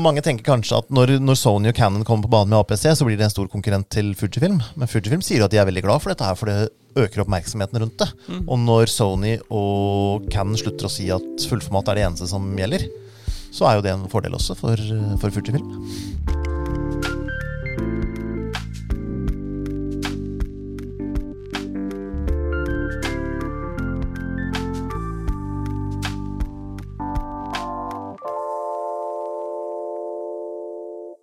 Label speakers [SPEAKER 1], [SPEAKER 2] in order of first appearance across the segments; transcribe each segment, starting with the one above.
[SPEAKER 1] Mange tenker kanskje at når, når Sony og Canon kommer på banen med APC, så blir det en stor konkurrent til Fujifilm. Men Fujifilm sier jo at de er veldig glad for dette her, for det øker oppmerksomheten rundt det. Og når Sony og Canon slutter å si at fullformat er det eneste som gjelder, så er jo det en fordel også for, for Fujifilm.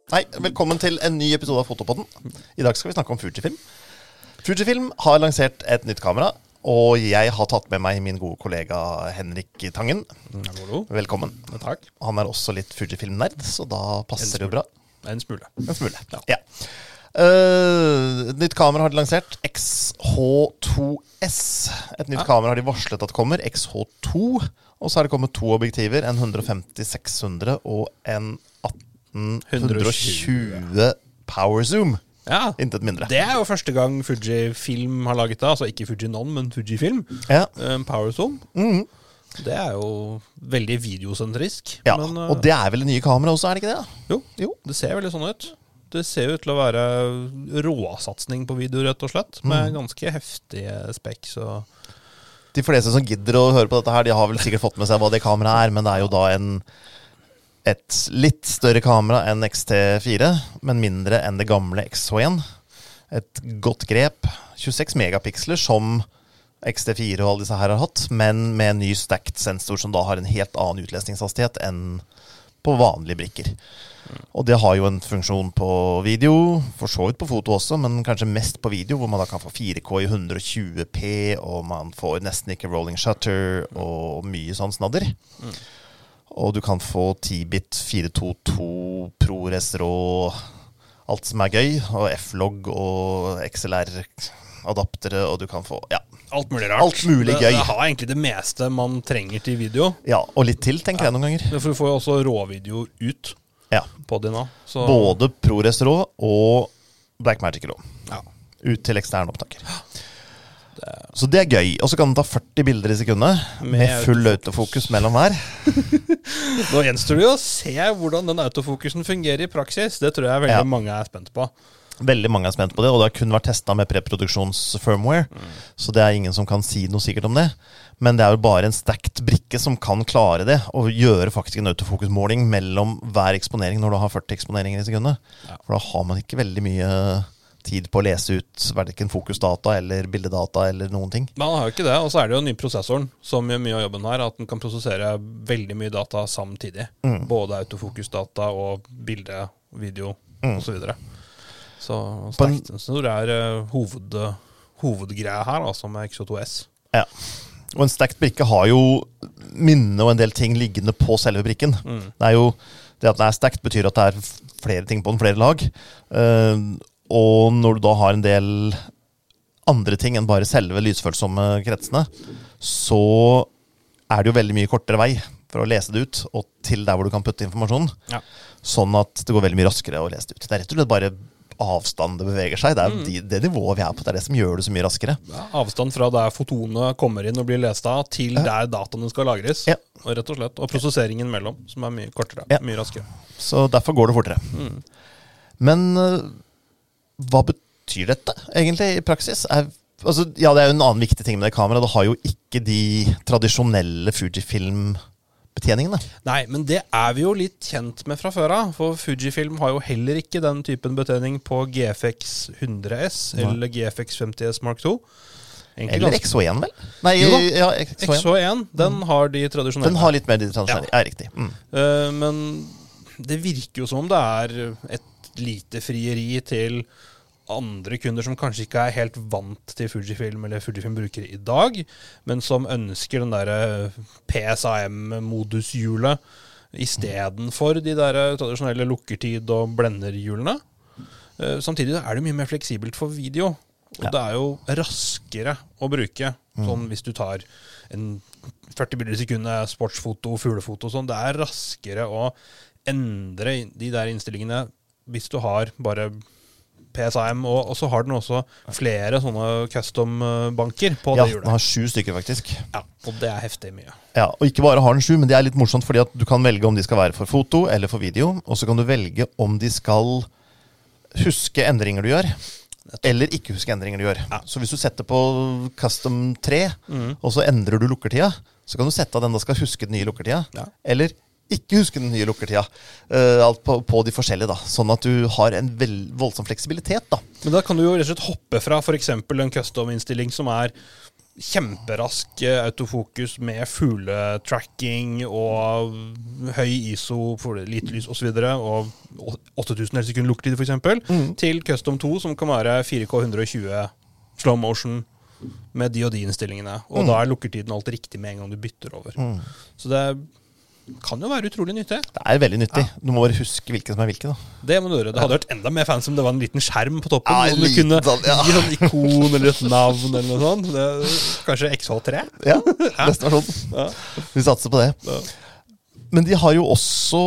[SPEAKER 1] Hei, velkommen til en ny episode av Fotopodden. I dag skal vi snakke om Fujifilm. Fujifilm har lansert et nytt kamera, og jeg har tatt med meg min gode kollega Henrik Tangen.
[SPEAKER 2] Hallo.
[SPEAKER 1] Velkommen.
[SPEAKER 2] Takk.
[SPEAKER 1] Han er også litt Fujifilm-nerd, så da passer det jo bra.
[SPEAKER 2] En smule.
[SPEAKER 1] En smule. Ja. Et nytt kamera har de lansert. XH2S. Et nytt
[SPEAKER 2] Ja.
[SPEAKER 1] kamera har de varslet at kommer. XH2. Og så har det kommet to objektiver. En 150-600 og en 18-120 power zoom.
[SPEAKER 2] Ja.
[SPEAKER 1] Intet mindre.
[SPEAKER 2] Det er jo første gang Fujifilm har laget det. Altså ikke Fujinon, men Fujifilm.
[SPEAKER 1] Ja.
[SPEAKER 2] Um, Powerzoom.
[SPEAKER 1] Mm.
[SPEAKER 2] Det er jo veldig videosentrisk.
[SPEAKER 1] ja.
[SPEAKER 2] Men uh,
[SPEAKER 1] Og det er vel det nye kameraet også, er det ikke det?
[SPEAKER 2] jo,
[SPEAKER 1] Jo.
[SPEAKER 2] det ser veldig sånn ut. Det ser ut til å være råsatsing på video, rett og slett. Med ganske heftige spekk. Så
[SPEAKER 1] De fleste som gidder å høre på dette, her, de har vel sikkert fått med seg hva det kameraet er, men det er jo da en et litt større kamera enn XT4, men mindre enn det gamle XH1. Et godt grep. 26 megapiksler, som XT4 og alle disse her har hatt, men med en ny stacked sensor som da har en helt annen utlesningshastighet enn på vanlige brikker. Og det har jo en funksjon på video, for så vidt på foto også, men kanskje mest på video, hvor man da kan få 4K i 120P, og man får nesten ikke rolling shutter, og mye sånn snadder. Og du kan få 10-bit 422 ProRes RAW, alt som er gøy, og F-log og XLR-adaptere, og du kan få Ja.
[SPEAKER 2] alt mulig rart.
[SPEAKER 1] Alt mulig gøy.
[SPEAKER 2] Det har egentlig det meste man trenger til video.
[SPEAKER 1] ja og litt til, tenker jeg noen ganger.
[SPEAKER 2] For du får jo også råvideo ut
[SPEAKER 1] Ja.
[SPEAKER 2] på din nå.
[SPEAKER 1] Både ProRes RAW og Blackmagic RAW.
[SPEAKER 2] ja.
[SPEAKER 1] ut til eksterne opptaker. Så det er gøy. Og så kan den ta 40 bilder i sekundet med,
[SPEAKER 2] Med
[SPEAKER 1] full autofokus mellom hver.
[SPEAKER 2] Nå gjenstår det jo å se hvordan den autofokusen fungerer i praksis. Det tror jeg veldig
[SPEAKER 1] Ja.
[SPEAKER 2] mange er spent på.
[SPEAKER 1] Veldig mange er spent på det, og det har kun vært testa med preproduksjonsfirmware. Mm. Så det er ingen som kan si noe sikkert om det. Men det er jo bare en stacked brikke som kan klare det, og gjøre faktisk en autofokusmåling mellom hver eksponering når du har 40 eksponeringer i sekundet.
[SPEAKER 2] Ja.
[SPEAKER 1] For da har man ikke veldig mye tid på å lese ut verken fokusdata eller bildedata eller noen ting.
[SPEAKER 2] Men han har jo ikke det, og så er det jo den nye prosessoren som gjør mye av jobben her. At den kan prosessere veldig mye data samtidig.
[SPEAKER 1] Mm.
[SPEAKER 2] Både autofokusdata og bilde, video
[SPEAKER 1] Mm.
[SPEAKER 2] osv. Så, så
[SPEAKER 1] en-
[SPEAKER 2] er eh, hoved, hovedgreia her, altså med X2S.
[SPEAKER 1] Ja. Og en stacked brikke har jo minne og en del ting liggende på selve brikken.
[SPEAKER 2] Mm.
[SPEAKER 1] Det er jo Det at den er stacked, betyr at det er flere ting på den, flere lag. Eh, og når du da har en del andre ting enn bare selve lysfølsomme kretsene, så er det jo veldig mye kortere vei for å lese det ut, og til der hvor du kan putte informasjonen.
[SPEAKER 2] Ja.
[SPEAKER 1] Sånn at det går veldig mye raskere å lese det ut. Det er rett og slett bare avstand det beveger seg. Det er
[SPEAKER 2] Mm.
[SPEAKER 1] de, det nivået vi er på. Det er det som gjør det så mye raskere.
[SPEAKER 2] Ja, avstand fra der fotonene kommer inn og blir lest av, til der dataene skal lagres.
[SPEAKER 1] Ja.
[SPEAKER 2] Og rett og slett. Og prosesseringen mellom, som er mye kortere.
[SPEAKER 1] Ja.
[SPEAKER 2] Mye raskere.
[SPEAKER 1] Så derfor går det fortere.
[SPEAKER 2] Mm.
[SPEAKER 1] Men øh, hva betyr dette egentlig i praksis? Er, altså, ja, det er jo en annen viktig ting med det kameraet. Det har jo ikke de tradisjonelle Fujifilm-betjeningene.
[SPEAKER 2] Nei, men det er vi jo litt kjent med fra før av. For Fujifilm har jo heller ikke den typen betjening på GFX 100S
[SPEAKER 1] Nei.
[SPEAKER 2] eller GFX 50S Mark 2.
[SPEAKER 1] Eller
[SPEAKER 2] ganske-
[SPEAKER 1] XH1, vel? Nei,
[SPEAKER 2] Jo
[SPEAKER 1] ja, XH1.
[SPEAKER 2] XH1, den har de tradisjonelle.
[SPEAKER 1] Den har litt mer de tradisjonelle. Ja, riktig. Mm.
[SPEAKER 2] Uh, men det virker jo som om det er et lite frieri til andre kunder som kanskje ikke er helt vant til Fujifilm eller Fujifilm-brukere i dag, men som ønsker den derre PSAM-modushjulet istedenfor de der tradisjonelle lukkertid- og blenderhjulene. Eh, Samtidig er det mye mer fleksibelt for video. Og
[SPEAKER 1] Ja.
[SPEAKER 2] det er jo raskere å bruke. Sånn hvis du tar en 40 bilder i sekundet, sportsfoto, fuglefoto og sånn. Det er raskere å endre de der innstillingene hvis du har bare PSAM, og, og så har den også flere sånne custom-banker på
[SPEAKER 1] Ja,
[SPEAKER 2] det
[SPEAKER 1] den har sju stykker, faktisk.
[SPEAKER 2] Ja, og det er heftig mye.
[SPEAKER 1] Ja, Og ikke bare har den sju, men det er litt morsomt, fordi at du kan velge om de skal være for foto eller for video. Og så kan du velge om de skal huske endringer du gjør, eller ikke huske endringer du gjør.
[SPEAKER 2] Ja.
[SPEAKER 1] Så hvis du setter på custom 3,
[SPEAKER 2] mm.
[SPEAKER 1] og så endrer du lukkertida, så kan du sette at den da skal huske den nye lukkertida,
[SPEAKER 2] Ja.
[SPEAKER 1] eller ikke huske den nye lukkertida. uh, alt på, på de forskjellige, da. Sånn at du har en voldsom fleksibilitet, da.
[SPEAKER 2] Men da kan du jo rett og slett hoppe fra f.eks. en custom-innstilling som er kjemperask eh, autofokus med fugletracking og høy ISO, lite lys osv., og 8000 sekund lukkertid f.eks., til custom 2 som kan være 4K 120 slow motion med de og de innstillingene. Og da er lukkertiden alltid riktig med en gang du bytter over. Så det kan jo være utrolig nyttig.
[SPEAKER 1] Det er veldig nyttig. Du må bare huske hvilken som er hvilken. da.
[SPEAKER 2] Det må du gjøre. Det hadde vært enda mer fancy om det var en liten skjerm på toppen.
[SPEAKER 1] Ja,
[SPEAKER 2] Ja, du kunne
[SPEAKER 1] sånn, ja.
[SPEAKER 2] gi sånn ikon eller et navn eller noe sånt. Det, kanskje XH3?
[SPEAKER 1] Ja, neste versjon.
[SPEAKER 2] Ja.
[SPEAKER 1] Vi satser på det.
[SPEAKER 2] Ja.
[SPEAKER 1] Men de har jo også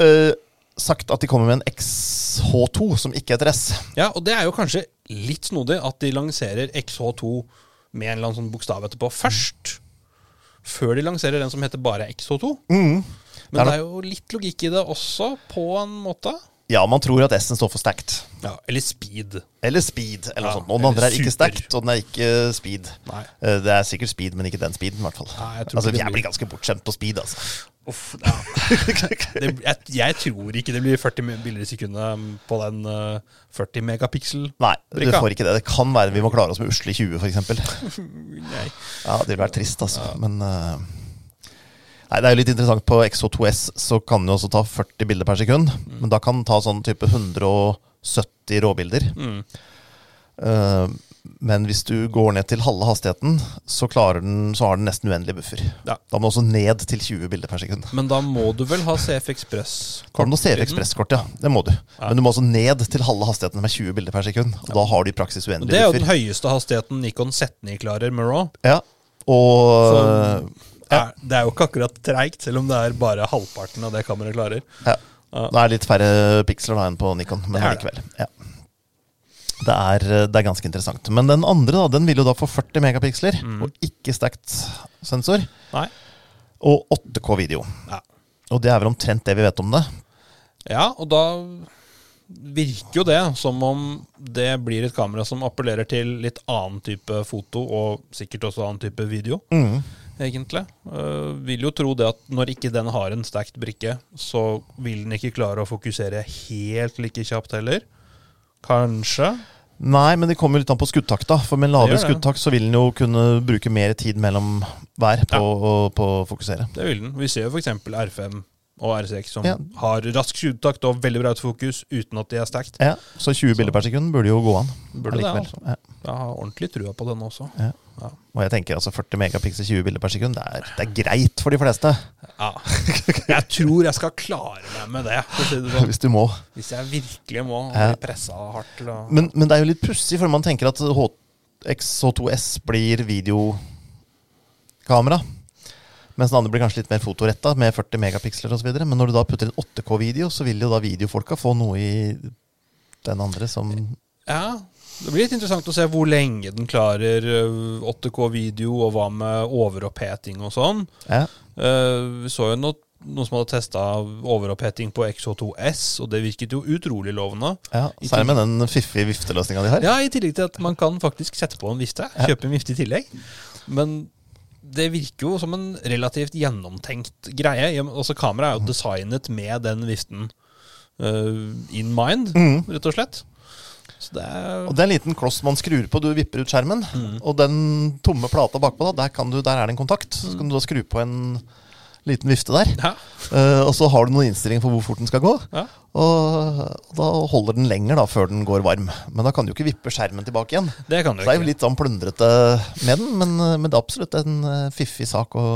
[SPEAKER 1] eh, sagt at de kommer med en XH2 som ikke heter S.
[SPEAKER 2] ja, og det er jo kanskje litt snodig at de lanserer XH2 med en eller annen sånn bokstav etterpå først. Før de lanserer den som heter bare XH2. Men
[SPEAKER 1] Det er
[SPEAKER 2] det er jo litt logikk i det også, på en måte.
[SPEAKER 1] Ja, man tror at S-en står for stacked.
[SPEAKER 2] Ja, Eller speed.
[SPEAKER 1] Eller speed. eller noe sånt. Og den andre er ikke stacked, og den er ikke speed.
[SPEAKER 2] Nei.
[SPEAKER 1] Eh, Det er sikkert speed, men ikke den speeden, i hvert fall.
[SPEAKER 2] Nei, jeg tror
[SPEAKER 1] altså, jeg
[SPEAKER 2] blir-
[SPEAKER 1] ganske bortskjemt på speed, altså.
[SPEAKER 2] Uff, ja. det, jeg, jeg tror ikke det blir 40 bilder i sekundet på den eh, 40 megapixel.
[SPEAKER 1] Nei, du får ikke det. Det kan være vi må klare oss med usle 20, f.eks. Ja, det vil være trist, altså. Men eh, Nei, Det er jo litt interessant. På XO2S så kan den jo også ta 40 bilder per sekund.
[SPEAKER 2] Mm.
[SPEAKER 1] Men da kan den ta sånn type 170 råbilder.
[SPEAKER 2] Mm.
[SPEAKER 1] Uh, men hvis du går ned til halve hastigheten, så, den, så har den nesten uendelig buffer.
[SPEAKER 2] Ja.
[SPEAKER 1] Da må du også ned til 20 bilder per sekund.
[SPEAKER 2] Men da må du vel ha CF Express?
[SPEAKER 1] Da må CF Ekspresskort, ja. Det må du.
[SPEAKER 2] Ja.
[SPEAKER 1] Men du må også ned til halve hastigheten med 20 bilder per sekund. Og da har du i praksis uendelig buffer.
[SPEAKER 2] Det er jo den høyeste hastigheten Nikon Z9 klarer med RAW.
[SPEAKER 1] Ja. Og
[SPEAKER 2] Så-
[SPEAKER 1] Ja.
[SPEAKER 2] Er, det er jo ikke akkurat treigt, selv om det er bare halvparten av det kameraet klarer.
[SPEAKER 1] Ja. Det er litt færre piksler da enn på Nikon, men
[SPEAKER 2] Det
[SPEAKER 1] likevel. Ja. Det, er, det er ganske interessant. Men den andre da, den vil jo da få 40 megapiksler,
[SPEAKER 2] Mm.
[SPEAKER 1] og ikke stacked sensor.
[SPEAKER 2] Nei.
[SPEAKER 1] Og 8K-video.
[SPEAKER 2] Ja.
[SPEAKER 1] Og det er vel omtrent det vi vet om det.
[SPEAKER 2] ja, og da virker jo det som om det blir et kamera som appellerer til litt annen type foto, og sikkert også annen type video,
[SPEAKER 1] Mm.
[SPEAKER 2] Egentlig. Uh, vil jo tro det at når ikke den har en stekt brikke, så vil den ikke klare å fokusere helt like kjapt heller. Kanskje.
[SPEAKER 1] Nei, men det kommer litt an på skudtakta. For med en lavere skuddtakt så vil den jo kunne bruke mer tid mellom hver på,
[SPEAKER 2] Ja.
[SPEAKER 1] å, på å fokusere.
[SPEAKER 2] Det vil den. Vi ser jo f.eks. R5 og R6 som
[SPEAKER 1] Ja.
[SPEAKER 2] har rask skuddtakt og veldig bra autofokus uten at de er stekt
[SPEAKER 1] Ja, Så 20 bilder per sekund burde jo gå an.
[SPEAKER 2] Burde det.
[SPEAKER 1] Ja.
[SPEAKER 2] Jeg har ordentlig trua på den også.
[SPEAKER 1] Ja.
[SPEAKER 2] Ja.
[SPEAKER 1] Og jeg tenker altså 40 megapixel 20 bilder per sekund, det er, det er greit for de fleste.
[SPEAKER 2] Ja. Jeg tror jeg skal klare meg med det, si det sånn.
[SPEAKER 1] Hvis du må.
[SPEAKER 2] hvis jeg virkelig må
[SPEAKER 1] Ja.
[SPEAKER 2] pressa hardt Og...
[SPEAKER 1] Men, men det er jo litt pussig, for man tenker at HX2S blir videokamera. Mens den andre blir kanskje litt mer fotoretta, med 40 megapiksler osv. Men når du da putter inn 8K-video, så vil jo da videofolka få noe i den andre som
[SPEAKER 2] Ja, det blir litt interessant å se hvor lenge den klarer 8K-video, og hva med overoppheting og sånn.
[SPEAKER 1] Ja.
[SPEAKER 2] Uh, vi så jo noe, noen som hadde testa overoppheting på XH2S, og det virket jo utrolig lovende.
[SPEAKER 1] ja Særlig med den fiffige vifteløsninga de har.
[SPEAKER 2] Ja, I tillegg til at man kan faktisk sette på en vifte.
[SPEAKER 1] Ja.
[SPEAKER 2] Kjøpe en vifte i tillegg. Men det virker jo som en relativt gjennomtenkt greie. Også Kameraet er jo designet med den viften uh, in mind,
[SPEAKER 1] mm.
[SPEAKER 2] rett og slett. Det er
[SPEAKER 1] Og det er en liten kloss man skrur på. Du vipper ut skjermen,
[SPEAKER 2] Mm.
[SPEAKER 1] og den tomme plata bakpå, da, der, kan du, der er det en kontakt. Så kan du da skru på en liten vifte der.
[SPEAKER 2] ja,
[SPEAKER 1] Uh, og så har du noen innstillinger for hvor fort den skal gå.
[SPEAKER 2] ja.
[SPEAKER 1] Og, og da holder den lenger da, før den går varm. Men da kan du ikke vippe skjermen tilbake igjen.
[SPEAKER 2] Det kan du
[SPEAKER 1] Så det er jo litt sånn plundrete med den, men, men det er absolutt en eh, fiffig sak å,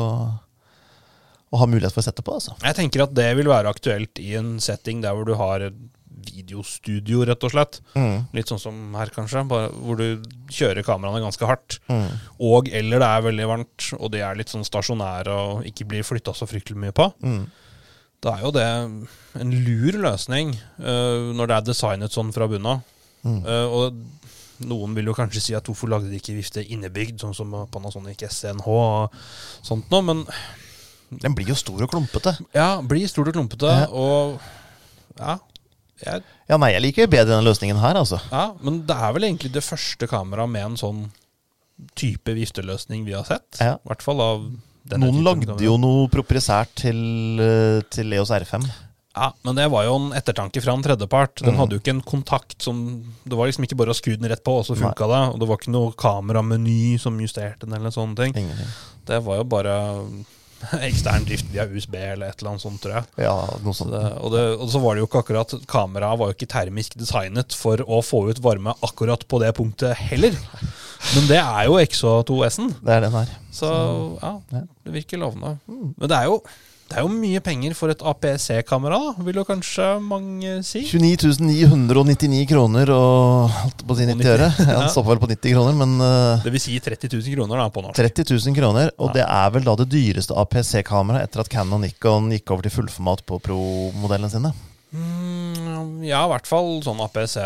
[SPEAKER 1] å ha mulighet for å sette på. Altså.
[SPEAKER 2] Jeg tenker at det vil være aktuelt i en setting der hvor du har videostudio, rett og slett.
[SPEAKER 1] Mm.
[SPEAKER 2] Litt sånn som her, kanskje, bare hvor du kjører kameraene ganske hardt.
[SPEAKER 1] Mm.
[SPEAKER 2] Og eller det er veldig varmt, og de er litt sånn stasjonære og ikke blir flytta så fryktelig mye på.
[SPEAKER 1] Mm.
[SPEAKER 2] Da er jo det en lur løsning uh, når det er designet sånn fra bunnen av.
[SPEAKER 1] Mm.
[SPEAKER 2] Uh, og noen vil jo kanskje si at hvorfor lagde de ikke vifte innebygd, sånn som Panasonic SNH og sånt noe, men
[SPEAKER 1] Den blir jo stor og klumpete.
[SPEAKER 2] ja, blir stor og klumpete,
[SPEAKER 1] Ja.
[SPEAKER 2] og ja, jeg,
[SPEAKER 1] Ja, nei, jeg liker bedre denne løsningen her, altså.
[SPEAKER 2] ja, men det er vel egentlig det første kameraet med en sånn type vifteløsning vi har sett.
[SPEAKER 1] Ja.
[SPEAKER 2] I hvert fall av
[SPEAKER 1] Noen lagde jo noe proprietært til, eh, til Leos R5.
[SPEAKER 2] Ja, men det var jo en ettertanke fra en tredjepart. Den
[SPEAKER 1] mm.
[SPEAKER 2] hadde jo ikke en kontakt som Det var liksom ikke bare å skru den rett på, og så funka det. Og det var ikke noe kamerameny som justerte den, eller sånne ting.
[SPEAKER 1] Ingenting.
[SPEAKER 2] Det var jo bare ekstern drift via USB eller et eller annet sånt, tror jeg.
[SPEAKER 1] Ja, noe
[SPEAKER 2] Så det, og, det, og så var det jo ikke akkurat Kameraet var jo ikke termisk designet for å få ut varme akkurat på det punktet heller. Men det er jo XO2S-en,
[SPEAKER 1] Det er den her.
[SPEAKER 2] så ja,
[SPEAKER 1] ja.
[SPEAKER 2] det virker lovende. Men det er jo det er jo mye penger for et APC-kamera, vil jo kanskje mange si.
[SPEAKER 1] 29.999 kroner og holdt på å si 90 øre. Ja, stopper stoppa vel på 90 kroner, men eh,
[SPEAKER 2] Det vil si 30 000 kroner da, på norsk.
[SPEAKER 1] 30 000 kroner. Og
[SPEAKER 2] Ja.
[SPEAKER 1] det er vel da det dyreste APC-kameraet etter at Canon og Nikon gikk over til fullformat på Pro-modellene sine.
[SPEAKER 2] Mm, ja, i hvert fall sånn APC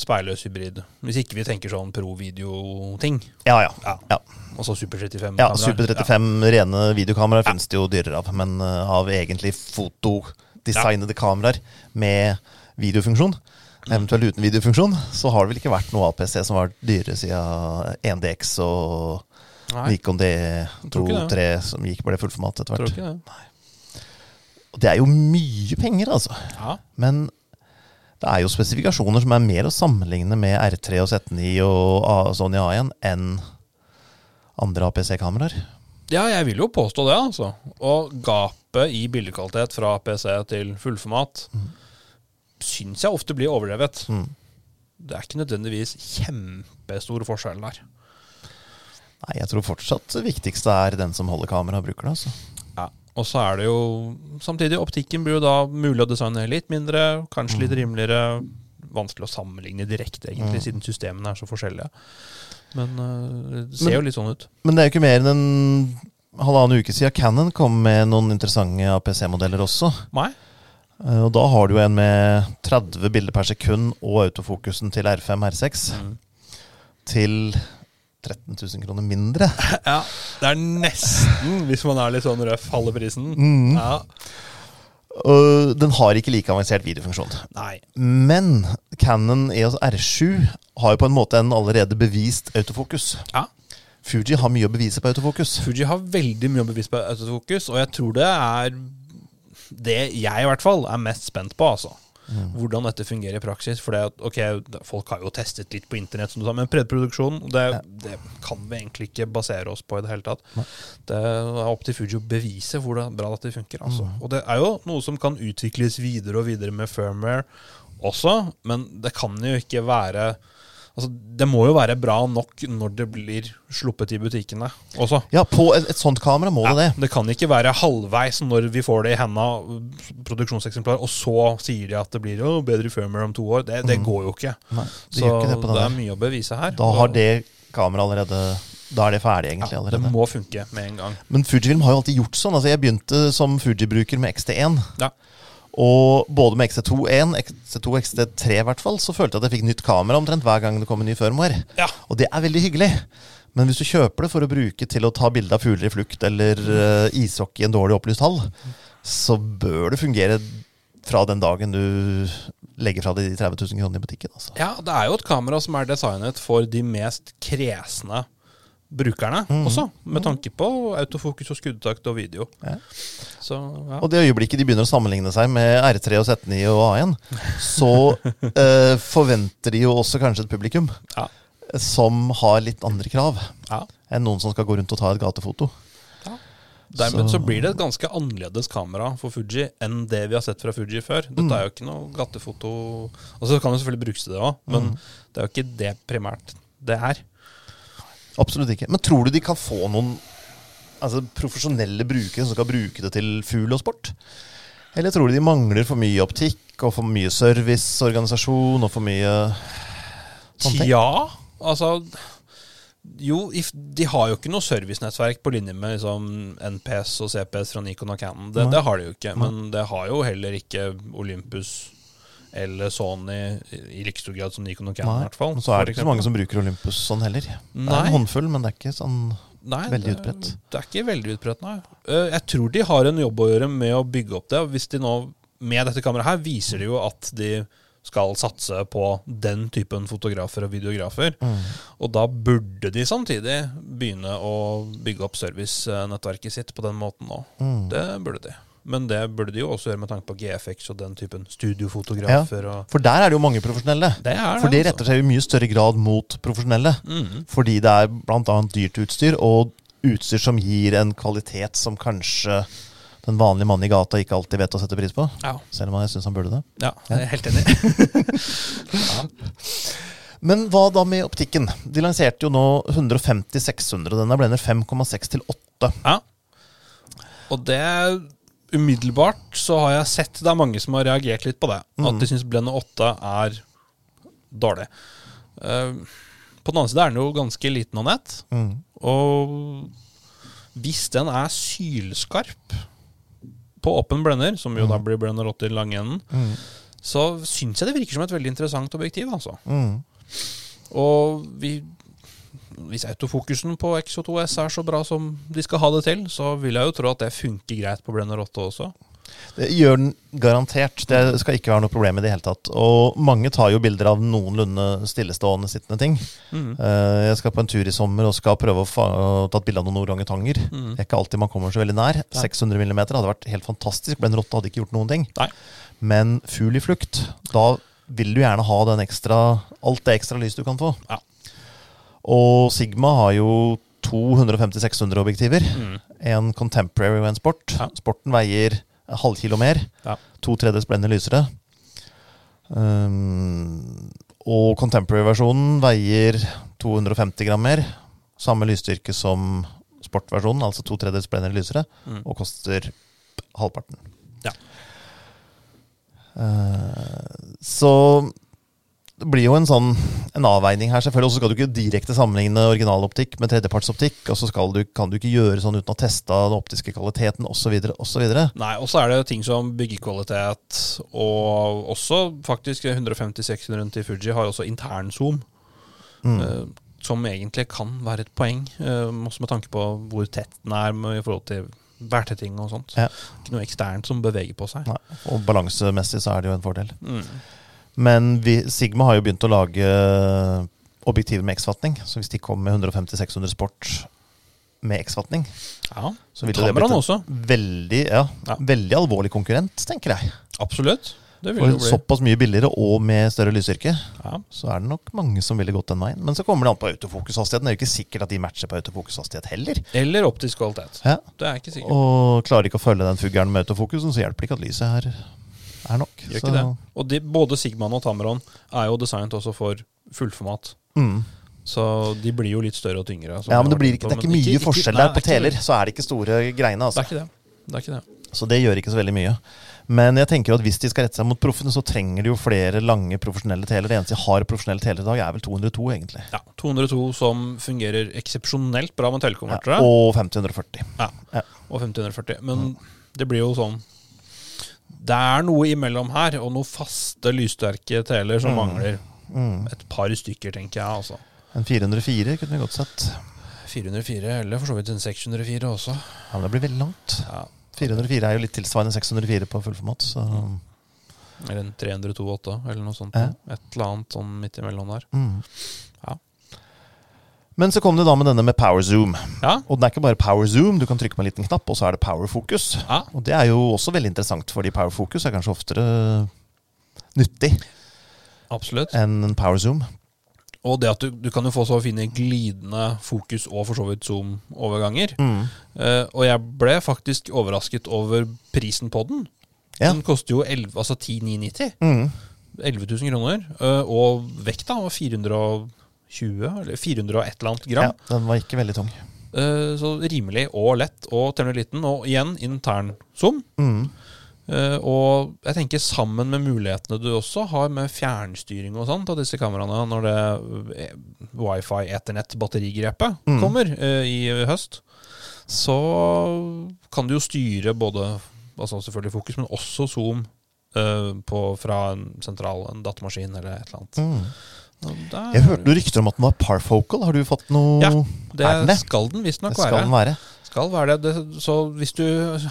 [SPEAKER 2] speilløs hybrid. Hvis ikke vi tenker sånn pro-video-ting.
[SPEAKER 1] Ja, ja.
[SPEAKER 2] Ja.
[SPEAKER 1] Ja.
[SPEAKER 2] Og så Super 35.
[SPEAKER 1] Ja. Super 35 rene videokameraer finnes det jo dyrere av, men eh, av egentlig fotodesignede kameraer med videofunksjon, eventuelt uten videofunksjon, så har det vel ikke vært noe APC som var dyrere siden 1DX og
[SPEAKER 2] Nei,
[SPEAKER 1] Nikon
[SPEAKER 2] tror ikke
[SPEAKER 1] D23 som gikk ble fullformat etter
[SPEAKER 2] tror
[SPEAKER 1] hvert.
[SPEAKER 2] det.
[SPEAKER 1] Og det er jo mye penger, altså.
[SPEAKER 2] Ja.
[SPEAKER 1] Men det er jo spesifikasjoner som er mer å sammenligne med R3 og Z9 og Sony A1 enn andre APC-kameraer.
[SPEAKER 2] ja, jeg vil jo påstå det, altså. Og gapet i bildekvalitet fra APC til fullformat
[SPEAKER 1] Mm.
[SPEAKER 2] syns jeg ofte blir overdrevet.
[SPEAKER 1] Mm.
[SPEAKER 2] Det er ikke nødvendigvis kjempestor forskjell der.
[SPEAKER 1] Nei, jeg tror fortsatt det viktigste er den som holder kamera og bruker det. altså.
[SPEAKER 2] Og så er det jo samtidig Optikken blir jo da mulig å designe litt mindre, kanskje litt rimeligere. Vanskelig å sammenligne direkte, egentlig,
[SPEAKER 1] Mm.
[SPEAKER 2] siden systemene er så forskjellige. Men øh, det ser
[SPEAKER 1] Men-
[SPEAKER 2] jo litt sånn ut.
[SPEAKER 1] Men det er jo ikke mer enn en halvannen uke siden Cannon kom med noen interessante APC-modeller også.
[SPEAKER 2] Nei?
[SPEAKER 1] Eh, Og da har du jo en med 30 bilder per sekund og autofokusen til R5 R6
[SPEAKER 2] Mm.
[SPEAKER 1] til 13 000 kroner mindre.
[SPEAKER 2] Ja, det er nesten, hvis man er litt sånn røff, halve prisen.
[SPEAKER 1] Mm.
[SPEAKER 2] Ja.
[SPEAKER 1] Uh, den har ikke like avansert videofunksjon.
[SPEAKER 2] Nei.
[SPEAKER 1] Men Canon EOS R7 har jo på en måte en allerede bevist autofokus.
[SPEAKER 2] Ja.
[SPEAKER 1] Fuji har mye å bevise på autofokus.
[SPEAKER 2] Fuji har veldig mye å bevise på autofokus, og jeg tror det er det jeg i hvert fall er mest spent på, altså. Hvordan dette fungerer i praksis. For det, at, ok, folk har jo testet litt på internett, som du sa, men predproduksjon det, det kan vi egentlig ikke basere oss på i det hele tatt. Det er opp til Fuji å bevise hvordan bra dette funker. Altså. Og det er jo noe som kan utvikles videre og videre med firmware også, men det kan jo ikke være Altså, det må jo være bra nok når det blir sluppet i butikkene også.
[SPEAKER 1] Ja, på et, et sånt kamera må det det.
[SPEAKER 2] Det kan ikke være halvveis når vi får det i henda, produksjonseksemplar, og så sier de at det blir jo bedre firmware om to år. Det, det går jo ikke.
[SPEAKER 1] Nei, det
[SPEAKER 2] Så
[SPEAKER 1] ikke det
[SPEAKER 2] det er mye å bevise her.
[SPEAKER 1] Da har det kameraet allerede Da er det ferdig, egentlig.
[SPEAKER 2] ja, Det må funke med en gang.
[SPEAKER 1] Men Fujifilm har jo alltid gjort sånn. Altså, jeg begynte som Fuji-bruker med XT1.
[SPEAKER 2] Ja.
[SPEAKER 1] Og både med XT2-1, XT2 og XT3 i hvert fall, så følte jeg at jeg fikk nytt kamera omtrent hver gang det kom en ny firmware.
[SPEAKER 2] Ja.
[SPEAKER 1] Og det er veldig hyggelig. Men hvis du kjøper det for å bruke til å ta bilde av fugler i flukt eller uh, ishockey i en dårlig opplyst hall, så bør det fungere fra den dagen du legger fra deg de 30 000 kronene i butikken. Altså.
[SPEAKER 2] ja, det er jo et kamera som er designet for de mest kresne brukerne
[SPEAKER 1] mm.
[SPEAKER 2] også, med tanke på autofokus og skuddtakt og video.
[SPEAKER 1] Ja.
[SPEAKER 2] Så ja.
[SPEAKER 1] Og det øyeblikket de begynner å sammenligne seg med R3 og Z9 og A1, så eh, forventer de jo også kanskje et publikum
[SPEAKER 2] Ja.
[SPEAKER 1] som har litt andre krav
[SPEAKER 2] ja.
[SPEAKER 1] enn noen som skal gå rundt og ta et gatefoto.
[SPEAKER 2] Dermed
[SPEAKER 1] Så-
[SPEAKER 2] så blir det et ganske annerledes kamera for Fuji enn det vi har sett fra Fuji før. Dette
[SPEAKER 1] Mm.
[SPEAKER 2] er jo ikke noe gatefoto Og så kan jo selvfølgelig brukes til det òg, men
[SPEAKER 1] Mm.
[SPEAKER 2] det er jo ikke det primært det er.
[SPEAKER 1] Absolutt ikke. Men tror du de kan få noen altså, profesjonelle brukere som skal bruke det til fugl og sport? Eller tror du de mangler for mye optikk og for mye serviceorganisasjon og for mye sånne ting?
[SPEAKER 2] Ja, altså Jo, if, de har jo ikke noe servicenettverk på linje med liksom, NPS og CPS fra Nikon og Canon. Det, det har de jo ikke. Men det har jo heller ikke Olympus eller Sony i like stor grad som Nikon og Canon. i hvert fall.
[SPEAKER 1] Så er det ikke så mange som bruker Olympus sånn heller. Nei. Det er en håndfull, men det er ikke sånn
[SPEAKER 2] Nei,
[SPEAKER 1] Veldig
[SPEAKER 2] det-
[SPEAKER 1] utbredt.
[SPEAKER 2] Det er ikke veldig utbredt, nei. Eh, Jeg tror de har en jobb å gjøre med å bygge opp det. Hvis de nå, med dette kameraet her, viser de jo at de skal satse på den typen fotografer og videografer. Og da burde de samtidig begynne å bygge opp servicenettverket sitt på den måten òg.
[SPEAKER 1] Mm.
[SPEAKER 2] Det burde de. Men det burde de jo også gjøre med tanke på GFX og den typen studiofotografer. Ja,
[SPEAKER 1] For der er det jo mange profesjonelle.
[SPEAKER 2] det er det,
[SPEAKER 1] For det
[SPEAKER 2] altså.
[SPEAKER 1] retter seg i mye større grad mot profesjonelle.
[SPEAKER 2] Mm.
[SPEAKER 1] Fordi det er bl.a. dyrt utstyr, og utstyr som gir en kvalitet som kanskje den vanlige mannen i gata ikke alltid vet å sette pris på.
[SPEAKER 2] Ja,
[SPEAKER 1] Selv om jeg syns han burde det.
[SPEAKER 2] ja, jeg er helt enig.
[SPEAKER 1] Men hva da med optikken? De lanserte jo nå 150-600, og den er blender 5,6 til 8.
[SPEAKER 2] Ja. Og det Umiddelbart så har jeg sett det er mange som har reagert litt på det. At de syns Blende 8 er dårlig. Uh, på den andre side er den jo ganske liten og nett.
[SPEAKER 1] Mm.
[SPEAKER 2] Og hvis den er sylskarp på åpen blender, som jo da blir blender 8 i langenden,
[SPEAKER 1] Mm.
[SPEAKER 2] så syns jeg det virker som et veldig interessant objektiv. altså.
[SPEAKER 1] Mm.
[SPEAKER 2] Og vi, hvis autofokusen på XO2S er så bra som de skal ha det til, så vil jeg jo tro at det funker greit på Blender 8 også.
[SPEAKER 1] Det gjør den garantert. Det skal ikke være noe problem i det hele tatt. Og mange tar jo bilder av noenlunde stillestående sittende ting.
[SPEAKER 2] Mhm.
[SPEAKER 1] Eh, Jeg skal på en tur i sommer og skal prøve å, ta et bilde av noen orangutanger.
[SPEAKER 2] Mm.
[SPEAKER 1] Det er ikke alltid man kommer så veldig nær. 600 mm hadde vært helt fantastisk. Blender 8 hadde ikke gjort noen ting.
[SPEAKER 2] Nei.
[SPEAKER 1] Men fugl i flukt, da vil du gjerne ha den ekstra, alt det ekstra lys du kan få.
[SPEAKER 2] Ja.
[SPEAKER 1] Og Sigma har jo to 150-600 objektiver.
[SPEAKER 2] Mm.
[SPEAKER 1] En contemporary og en sport.
[SPEAKER 2] Ja.
[SPEAKER 1] Sporten veier halvkilo mer.
[SPEAKER 2] Ja.
[SPEAKER 1] To tredjedels blender lysere. Um, og contemporary-versjonen veier 250 gram mer. Samme lysstyrke som sportversjonen, altså to tredjedels blender lysere.
[SPEAKER 2] Mm.
[SPEAKER 1] Og koster halvparten.
[SPEAKER 2] Ja.
[SPEAKER 1] Uh, så det blir jo en sånn en avveining her, selvfølgelig. Og så skal du ikke direkte sammenligne originaloptikk med tredjepartsoptikk. Og så skal du, kan du ikke gjøre sånn uten å teste den optiske kvaliteten osv. osv.
[SPEAKER 2] Nei, og så er det ting som byggekvalitet, og også faktisk 150-600 til Fuji har også internzoom.
[SPEAKER 1] Mm.
[SPEAKER 2] eh, som egentlig kan være et poeng, eh, også med tanke på hvor tett den er i forhold til værtetting og sånt.
[SPEAKER 1] Ja.
[SPEAKER 2] Ikke noe eksternt som beveger på seg.
[SPEAKER 1] Nei, og balansemessig så er det jo en fordel.
[SPEAKER 2] Mm.
[SPEAKER 1] Men vi, Sigma har jo begynt å lage objektiver med X-fatning. Så hvis de kommer med 150-600 Sport med X-fatning,
[SPEAKER 2] Ja,
[SPEAKER 1] så vil det
[SPEAKER 2] bli
[SPEAKER 1] en veldig, ja,
[SPEAKER 2] Ja.
[SPEAKER 1] veldig alvorlig konkurrent, tenker jeg.
[SPEAKER 2] Absolutt.
[SPEAKER 1] For såpass mye billigere og med større lysstyrke,
[SPEAKER 2] Ja.
[SPEAKER 1] så er det nok mange som ville gått den veien. Men så kommer det an på autofokushastigheten. Det er jo ikke sikkert at de matcher på autofokushastighet heller.
[SPEAKER 2] Eller optisk kvalitet.
[SPEAKER 1] Ja.
[SPEAKER 2] Det er ikke sikkert.
[SPEAKER 1] Og klarer ikke å følge den fuglen med autofokusen, så hjelper det ikke at lyset er, er nok.
[SPEAKER 2] Gjør ikke det. Og de, både Sigmaen og Tamron er jo designet også for fullformat.
[SPEAKER 1] Mm.
[SPEAKER 2] Så de blir jo litt større og tyngre.
[SPEAKER 1] Ja, men det, blir det er ikke mye ikke
[SPEAKER 2] forskjell
[SPEAKER 1] der. På
[SPEAKER 2] det er
[SPEAKER 1] teler så er det ikke store greiene.
[SPEAKER 2] Det
[SPEAKER 1] Altså.
[SPEAKER 2] er ikke det. Det er ikke det.
[SPEAKER 1] Så det gjør ikke så veldig mye. Men jeg tenker at hvis de skal rette seg mot proffene, så trenger de jo flere lange profesjonelle teler. Det eneste de har profesjonelle teler i dag, er vel 202, egentlig.
[SPEAKER 2] Ja, 202 som fungerer eksepsjonelt bra med
[SPEAKER 1] Ja, og 5040.
[SPEAKER 2] Ja,
[SPEAKER 1] Ja.
[SPEAKER 2] og 5040. Men det blir jo sånn Det er noe imellom her, og noen faste lyssterke teler som
[SPEAKER 1] Mm.
[SPEAKER 2] mangler.
[SPEAKER 1] Mm.
[SPEAKER 2] Et par stykker, tenker jeg. altså
[SPEAKER 1] En 404 kunne vi godt sett.
[SPEAKER 2] 404, eller for så vidt en 604 også.
[SPEAKER 1] Ja, men det blir veldig langt.
[SPEAKER 2] Ja,
[SPEAKER 1] 404 er jo litt tilsvarende 604 på fullformat. Så
[SPEAKER 2] Eller en 302,8, eller noe sånt.
[SPEAKER 1] Eh?
[SPEAKER 2] Et eller annet sånn midt imellom der.
[SPEAKER 1] mm. Men så kom det da med denne med power zoom.
[SPEAKER 2] Ja,
[SPEAKER 1] Og den er ikke bare power zoom, du kan trykke på en liten knapp, og så er det power focus.
[SPEAKER 2] ja
[SPEAKER 1] Og det er jo også veldig interessant, fordi power focus er kanskje oftere nyttig
[SPEAKER 2] absolutt.
[SPEAKER 1] enn en power zoom.
[SPEAKER 2] Og det at du, du kan jo få så fine glidende fokus og for så vidt zoom-overganger.
[SPEAKER 1] Mm.
[SPEAKER 2] Uh, og jeg ble faktisk overrasket over prisen på den.
[SPEAKER 1] Ja.
[SPEAKER 2] Den koster jo 11, altså 10,990.
[SPEAKER 1] Mm.
[SPEAKER 2] 11 000 kroner. Uh, og vekta var 420, eller 400 og et eller annet gram.
[SPEAKER 1] Ja, den var ikke veldig tung.
[SPEAKER 2] Eh, så rimelig og lett og temmelig liten. Og igjen intern zoom.
[SPEAKER 1] Mm.
[SPEAKER 2] Eh, og jeg tenker sammen med mulighetene du også har med fjernstyring og sånt av disse kameraene når det eh, wifi, ethernet, batterigrepet
[SPEAKER 1] Mm.
[SPEAKER 2] kommer eh, i høst, så kan du jo styre både altså selvfølgelig fokus, men også zoom på, fra en sentral en datamaskin eller et eller annet.
[SPEAKER 1] Mm.
[SPEAKER 2] Der-
[SPEAKER 1] Jeg hørte noen rykter om at den var parfocal. Har du fått noe
[SPEAKER 2] Ja, Det skal den visstnok
[SPEAKER 1] Det skal den være.
[SPEAKER 2] Skal være det. det. Så hvis du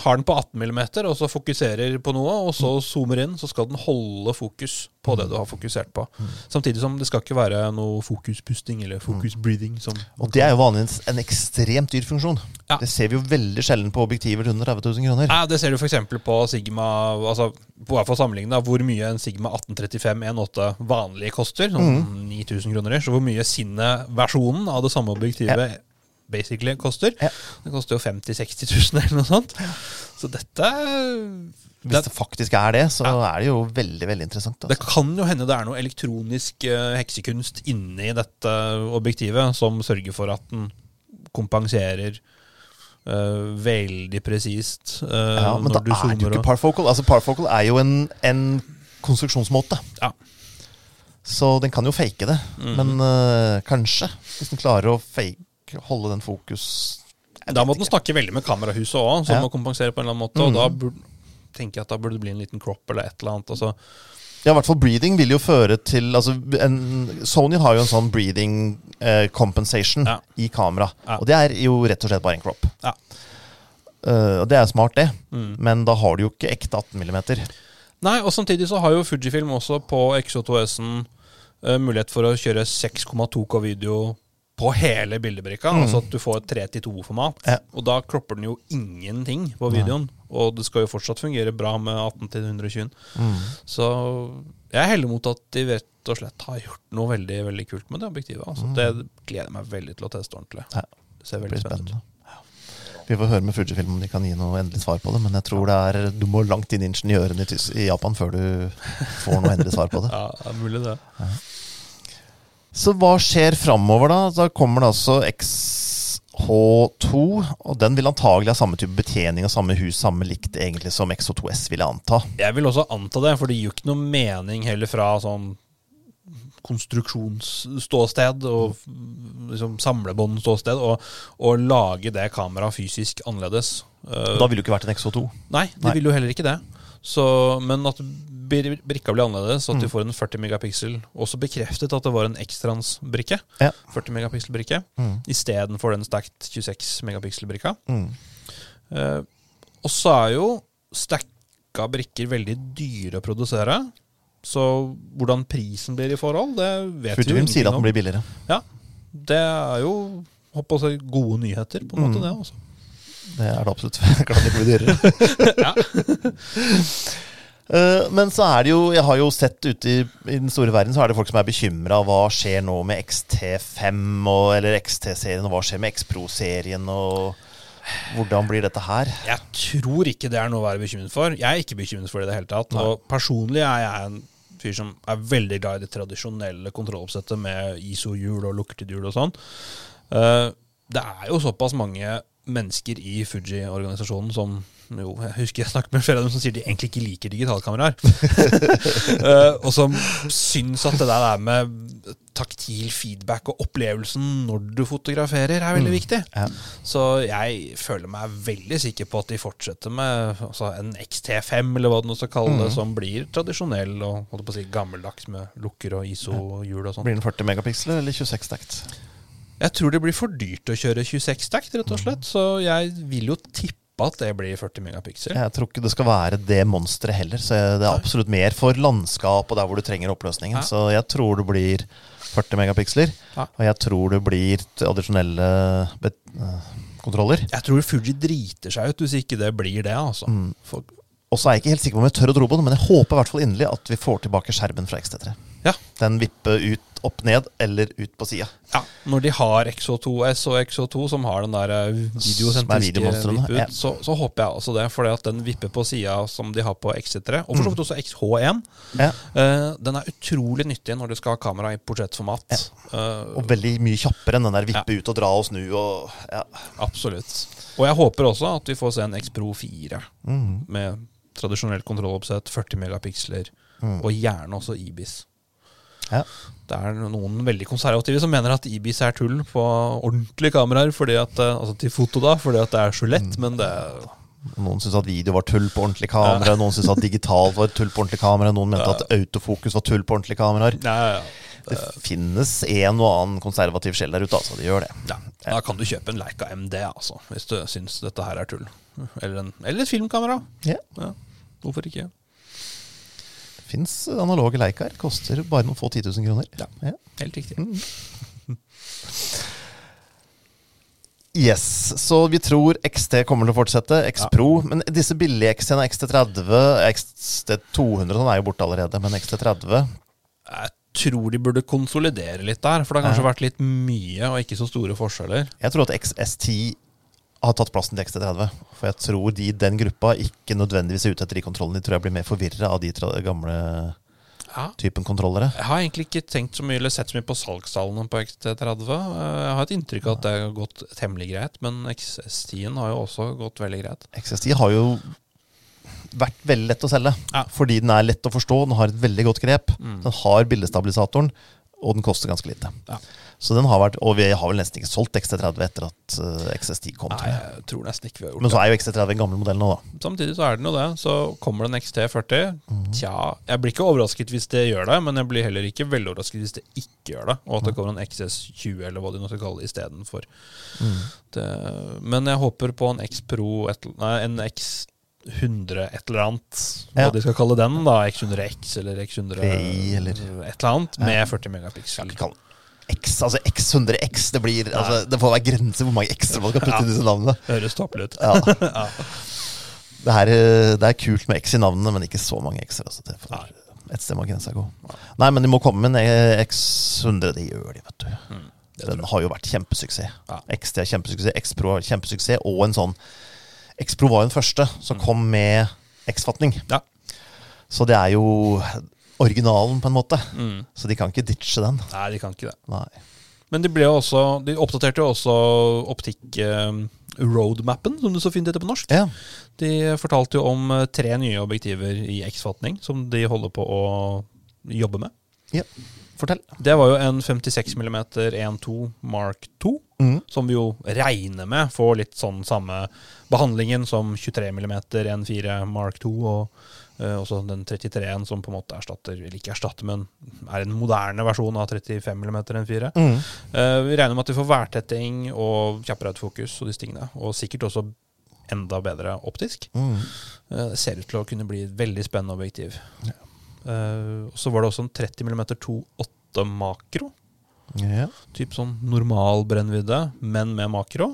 [SPEAKER 2] har den på 18 mm, og så fokuserer på noe, og så zoomer inn, så skal den holde fokus på det du har fokusert på. Samtidig som det skal ikke være noe fokuspusting eller fokusbreathing. Som
[SPEAKER 1] Og det er jo vanligvis en ekstremt dyr funksjon.
[SPEAKER 2] Ja.
[SPEAKER 1] Det ser vi jo veldig sjelden på objektiver til under 30 000 kroner.
[SPEAKER 2] Ja, det ser du f.eks. på Sigma altså på hvert fall sammenlignet da, hvor mye en Sigma 1835 1.8 vanlig koster. Sånn 9000 kroner. Så hvor mye Cine-versjonen av det samme objektivet basically koster.
[SPEAKER 1] Ja.
[SPEAKER 2] Det koster jo 50 000-60 000 eller noe sånt. Så dette
[SPEAKER 1] Hvis det faktisk er det, så er det jo veldig veldig interessant.
[SPEAKER 2] Det
[SPEAKER 1] Altså.
[SPEAKER 2] kan jo hende det er noe elektronisk eh, heksekunst inni dette objektivet som sørger for at den kompenserer uh, veldig presist Uh,
[SPEAKER 1] Ja, men da er det jo ikke parfocal. Altså Parfocal er jo en, en konstruksjonsmåte.
[SPEAKER 2] Ja.
[SPEAKER 1] Så den kan jo fake det.
[SPEAKER 2] Mm.
[SPEAKER 1] Men uh, kanskje, hvis den klarer å fake, holde den fokus
[SPEAKER 2] Da må den snakke veldig med kamerahuset òg, som
[SPEAKER 1] Ja.
[SPEAKER 2] må kompensere på en eller annen måte. Og da burde, tenker jeg at da burde det bli en liten crop eller et eller annet. Altså,
[SPEAKER 1] Ja, i hvert fall breathing vil jo føre til altså en, Sony har jo en sånn breathing eh, compensation
[SPEAKER 2] Ja.
[SPEAKER 1] i kamera.
[SPEAKER 2] Ja.
[SPEAKER 1] Og det er jo rett og slett bare en crop.
[SPEAKER 2] Ja.
[SPEAKER 1] Uh, og det er smart, det.
[SPEAKER 2] mm.
[SPEAKER 1] Men da har du jo ikke ekte 18 mm.
[SPEAKER 2] Nei, og samtidig så har jo Fujifilm også på XO2S-en uh, mulighet for å kjøre 6,2K video på hele bildebrikka.
[SPEAKER 1] Mm.
[SPEAKER 2] Altså at du får et 3-2-format.
[SPEAKER 1] Ja.
[SPEAKER 2] Og da kropper den jo ingenting på videoen. Og det skal jo fortsatt fungere bra med 18 til 120.
[SPEAKER 1] Mm.
[SPEAKER 2] Så jeg heller mot at de rett og slett har gjort noe veldig veldig kult med det objektivet. Altså,
[SPEAKER 1] Mm.
[SPEAKER 2] Det gleder jeg meg veldig til å teste ordentlig.
[SPEAKER 1] Ja,
[SPEAKER 2] Det ser veldig
[SPEAKER 1] blir
[SPEAKER 2] spennende ut.
[SPEAKER 1] Vi får høre med Fujifilm om de kan gi noe endelig svar på det. Men jeg tror det er, du må langt inn i ingeniørene i, Japan før du får noe endelig svar på det.
[SPEAKER 2] Ja, det er mulig det.
[SPEAKER 1] Så hva skjer framover, da? Da kommer det altså XH2. Og den vil antagelig ha samme type betjening og samme hus, samme likt egentlig som XH2S, vil jeg anta.
[SPEAKER 2] Jeg vil også anta det, for det gir jo ikke noe mening heller fra sånn konstruksjonsståsted og liksom samlebåndståsted å lage det kameraet fysisk annerledes.
[SPEAKER 1] Da ville det jo ikke vært en XH2.
[SPEAKER 2] nei, det
[SPEAKER 1] Nei.
[SPEAKER 2] vil jo heller ikke det. Så, men at brikka blir annerledes, at
[SPEAKER 1] Mm.
[SPEAKER 2] du får en 40 megapiksel Også bekreftet at det var en ekstransbrikke.
[SPEAKER 1] Ja.
[SPEAKER 2] 40 megapixel-brikke
[SPEAKER 1] Mm.
[SPEAKER 2] istedenfor den stacked 26 megapixel-brikka.
[SPEAKER 1] Mm.
[SPEAKER 2] Eh, og så er jo stacka brikker veldig dyre å produsere. Så hvordan prisen blir i forhold, det vet vi jo
[SPEAKER 1] Fujifilm sier at den
[SPEAKER 2] om.
[SPEAKER 1] blir billigere.
[SPEAKER 2] Det er jo håper jeg, gode nyheter, på en måte,
[SPEAKER 1] Mm.
[SPEAKER 2] det. også.
[SPEAKER 1] Det er det absolutt. Klart det blir dyrere.
[SPEAKER 2] Ja.
[SPEAKER 1] Eh, Men så er det jo Jeg har jo sett ute i, i den store verden Så er det folk som er bekymra. Hva skjer nå med XT5 og, eller XT-serien? Og hva skjer med X-Pro-serien? Og hvordan blir dette her?
[SPEAKER 2] Jeg tror ikke det er noe å være bekymret for. Jeg er ikke bekymret for det i det hele tatt. Og personlig er jeg en fyr som er veldig glad i det tradisjonelle kontrolloppsettet med ISO-hjul og lukkertidhjul og sånn. Eh, det er jo såpass mange mennesker i Fuji-organisasjonen som jo, jeg husker jeg snakket med flere av dem som sier de egentlig ikke liker digitalkameraer. uh, og som syns at det der med taktil feedback og opplevelsen når du fotograferer, er veldig viktig.
[SPEAKER 1] Ja.
[SPEAKER 2] Så jeg føler meg veldig sikker på at de fortsetter med altså, en XT5, eller hva du nå skal kalle det,
[SPEAKER 1] mm.
[SPEAKER 2] som blir tradisjonell og si, gammeldags med lukker og ISO-hjul og sånn.
[SPEAKER 1] Blir den 40 megapiksler eller 26 takt?
[SPEAKER 2] Jeg tror det blir for dyrt å kjøre 26 stakt, rett og slett. Så jeg vil jo tippe at det blir 40 megapiksel.
[SPEAKER 1] Jeg tror ikke det skal være det monsteret heller. Så det er absolutt mer for landskap og der hvor du trenger oppløsningen.
[SPEAKER 2] Ja.
[SPEAKER 1] Så jeg tror det blir 40 megapiksler.
[SPEAKER 2] Ja.
[SPEAKER 1] Og jeg tror det blir tradisjonelle eh, kontroller.
[SPEAKER 2] Jeg tror Fuji driter seg ut hvis ikke det blir det, altså.
[SPEAKER 1] Mm. Og så er jeg ikke helt sikker på om jeg tør å tro på det, men jeg håper i hvert fall inderlig at vi får tilbake skjermen fra XT3.
[SPEAKER 2] Ja.
[SPEAKER 1] Den vipper ut opp ned eller ut på sida.
[SPEAKER 2] ja, når de har XO2S og XO2 som har den der eh,
[SPEAKER 1] Som er
[SPEAKER 2] videosentriske
[SPEAKER 1] videomonstrene,
[SPEAKER 2] vipp
[SPEAKER 1] ja.
[SPEAKER 2] så, så håper jeg også det. For den vipper på sida som de har på X3, og for så vidt også XH1.
[SPEAKER 1] Ja.
[SPEAKER 2] Uh, den er utrolig nyttig når du skal ha kamera i portrettformat. Eh,
[SPEAKER 1] Og veldig mye kjappere enn den der vippe ut og dra og snu og ja.
[SPEAKER 2] absolutt. Og jeg håper også at vi får se en X Pro 4
[SPEAKER 1] mm.
[SPEAKER 2] med tradisjonelt kontrolloppsett, 40 megapiksler,
[SPEAKER 1] Mm.
[SPEAKER 2] og gjerne også Ibis.
[SPEAKER 1] Ja.
[SPEAKER 2] Det er noen veldig konservative som mener at Ibis er tull på ordentlige kameraer, fordi at, eh, altså til foto da, fordi at det er så lett,
[SPEAKER 1] Mm.
[SPEAKER 2] men det
[SPEAKER 1] Noen syntes at video var tull på ordentlig kamera, noen syntes at digitalt var tull på ordentlig kamera, noen mente at autofokus var tull på ordentlige kameraer.
[SPEAKER 2] Ja, ja, ja.
[SPEAKER 1] Det finnes en og annen konservativ sjel der ute, altså. Det gjør det.
[SPEAKER 2] Ja, Da kan du kjøpe en Leica MD, altså, hvis du syns dette her er tull. Eller, en, eller et filmkamera.
[SPEAKER 1] Ja.
[SPEAKER 2] Ja, hvorfor ikke?
[SPEAKER 1] Fins analoge Leicaer. Koster bare noen få 10 000 kroner.
[SPEAKER 2] Ja.
[SPEAKER 1] Ja.
[SPEAKER 2] Helt riktig.
[SPEAKER 1] Yes, så vi tror XT kommer til å fortsette. X Pro. Men disse billige XT-ene, XT30, XT200 sånn er jo borte allerede, men XT30
[SPEAKER 2] Jeg tror de burde konsolidere litt der, for det har kanskje vært litt mye og ikke så store forskjeller.
[SPEAKER 1] Jeg tror at XS10 har tatt plassen til XT30. For jeg tror de i den gruppa ikke nødvendigvis er ute etter de kontrollene. De tror jeg blir mer forvirra av de gamle
[SPEAKER 2] Ja.
[SPEAKER 1] typen kontrollere.
[SPEAKER 2] Jeg har egentlig ikke tenkt så mye eller sett så mye på salgstallene på XT30. Eh, Jeg har et inntrykk av at det har gått temmelig greit, men XS10-en har jo også gått veldig greit.
[SPEAKER 1] XS10 har jo vært veldig lett å selge.
[SPEAKER 2] Ja.
[SPEAKER 1] Fordi den er lett å forstå, den har et veldig godt grep.
[SPEAKER 2] Mm.
[SPEAKER 1] Den har bildestabilisatoren, og den koster ganske lite.
[SPEAKER 2] Ja.
[SPEAKER 1] Så den har vært, Og vi har vel nesten ikke solgt XT30 etter at eh, XS10 kom.
[SPEAKER 2] Nei,
[SPEAKER 1] jeg.
[SPEAKER 2] tror nesten ikke vi har gjort
[SPEAKER 1] Men så er jo XT30 en gammel modell nå, da.
[SPEAKER 2] Samtidig så er den jo det. Så kommer det en XT40.
[SPEAKER 1] Mhm.
[SPEAKER 2] Tja, jeg blir ikke overrasket hvis det gjør det, men jeg blir heller ikke veldig overrasket hvis det ikke gjør det. Og at det kommer en XS20 eller hva de nå skal kalle det istedenfor.
[SPEAKER 1] Mm.
[SPEAKER 2] Det- Men jeg håper på en X Pro et, Nei, en X100 et eller annet. Hva
[SPEAKER 1] Ja.
[SPEAKER 2] de skal kalle den, da. X100X eller X100
[SPEAKER 1] VI, eller-
[SPEAKER 2] et eller annet. Med 40 megapiksel.
[SPEAKER 1] X, altså X100X. Det, blir, altså, det får være grenser hvor mange ekstra man skal putte i disse navnene.
[SPEAKER 2] Høres tåpelig ut.
[SPEAKER 1] Ja.
[SPEAKER 2] Ja.
[SPEAKER 1] Det, er, eh, det er kult med X i navnene, men ikke så mange X-er. Altså, det får- et sted må grensa gå. Nei, men de må komme med en X100. Det gjør de, vet du.
[SPEAKER 2] Mm,
[SPEAKER 1] Den har jo vært kjempesuksess.
[SPEAKER 2] Ja.
[SPEAKER 1] XT er kjempesuksess, X-Pro er kjempesuksess, og en sånn X-Pro var jo den første som kom med X-fatning.
[SPEAKER 2] Mm. Ja.
[SPEAKER 1] Så det er jo originalen, på en måte.
[SPEAKER 2] Mm.
[SPEAKER 1] Så de kan ikke ditche den.
[SPEAKER 2] Nei, de kan ikke det.
[SPEAKER 1] Nei.
[SPEAKER 2] Men de, ble også, de oppdaterte jo også optikk-roadmappen, som det så fint heter på norsk.
[SPEAKER 1] Ja.
[SPEAKER 2] De fortalte jo om eh, tre nye objektiver i X-fatning som de holder på å jobbe med.
[SPEAKER 1] Fortell.
[SPEAKER 2] Det var jo en 56 mm 1.2 Mark 2,
[SPEAKER 1] Mm.
[SPEAKER 2] som vi jo regner med får litt sånn samme behandlingen som 23 mm 1.4 Mark 2, og uh, også den 33-en som på en måte erstatter, eller ikke erstatter, men er en moderne versjon av 35 mm 1.4.
[SPEAKER 1] Mm.
[SPEAKER 2] Uh, vi regner med at vi får værtetting og kjappere autofokus og disse tingene. Og sikkert også enda bedre optisk.
[SPEAKER 1] Mm.
[SPEAKER 2] Uh, det ser ut til å kunne bli et veldig spennende objektiv. Eh, og så var det også en 30 mm 2.8 makro.
[SPEAKER 1] Ja.
[SPEAKER 2] Typ sånn normal brennvidde, men med makro.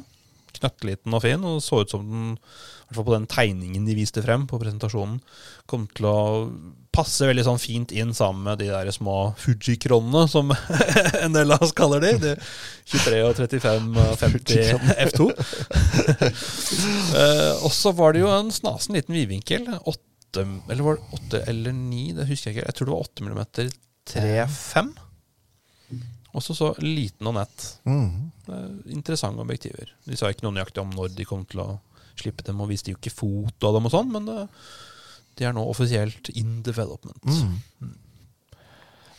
[SPEAKER 2] Knøttliten og fin, og så ut som den, i hvert fall på den tegningen de viste frem på presentasjonen, kom til å passe veldig sånn fint inn sammen med de der små Fuji-kronene, som en del av oss kaller de. de 23 og 35 og 50 F2. uh, og så var det jo en snasen liten vidvinkel. 8, eller var det 8 eller 9? Det husker jeg ikke. Jeg tror det var 8 mm 3,5. Også så liten og nett.
[SPEAKER 1] Mm.
[SPEAKER 2] Interessante objektiver. De sa ikke noe nøyaktig om når de kom til å slippe dem, og viste jo ikke foto av dem og sånn, men det, de er nå offisielt in development.
[SPEAKER 1] Mm.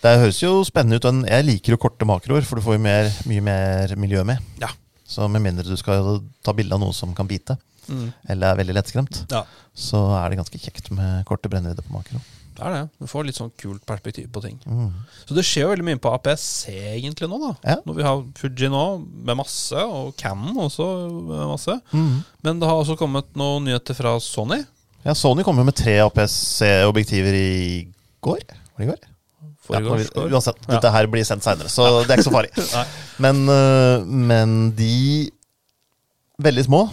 [SPEAKER 1] Det høres jo spennende ut. og Jeg liker jo korte makroer, for du får jo mer, mye mer miljø med.
[SPEAKER 2] Ja.
[SPEAKER 1] Så med mindre du skal ta bilde av noe som kan bite,
[SPEAKER 2] Mm.
[SPEAKER 1] eller er veldig lettskremt,
[SPEAKER 2] Ja,
[SPEAKER 1] så er det ganske kjekt med korte brennevidder på makro.
[SPEAKER 2] det er det. Du får litt sånn kult perspektiv på ting.
[SPEAKER 1] Mm.
[SPEAKER 2] Så det skjer jo veldig mye på APS-C egentlig nå, da.
[SPEAKER 1] Ja.
[SPEAKER 2] Når vi har Fuji nå med masse, og Cannon også med masse.
[SPEAKER 1] Mm.
[SPEAKER 2] Men det har også kommet noen nyheter fra Sony.
[SPEAKER 1] Ja, Sony kom jo med tre APS-objektiver i går. Var det i går? Ja, vi- uansett,
[SPEAKER 2] Ja.
[SPEAKER 1] dette her blir sendt seinere, så det er ikke så farlig. Men, øh, men de Veldig små.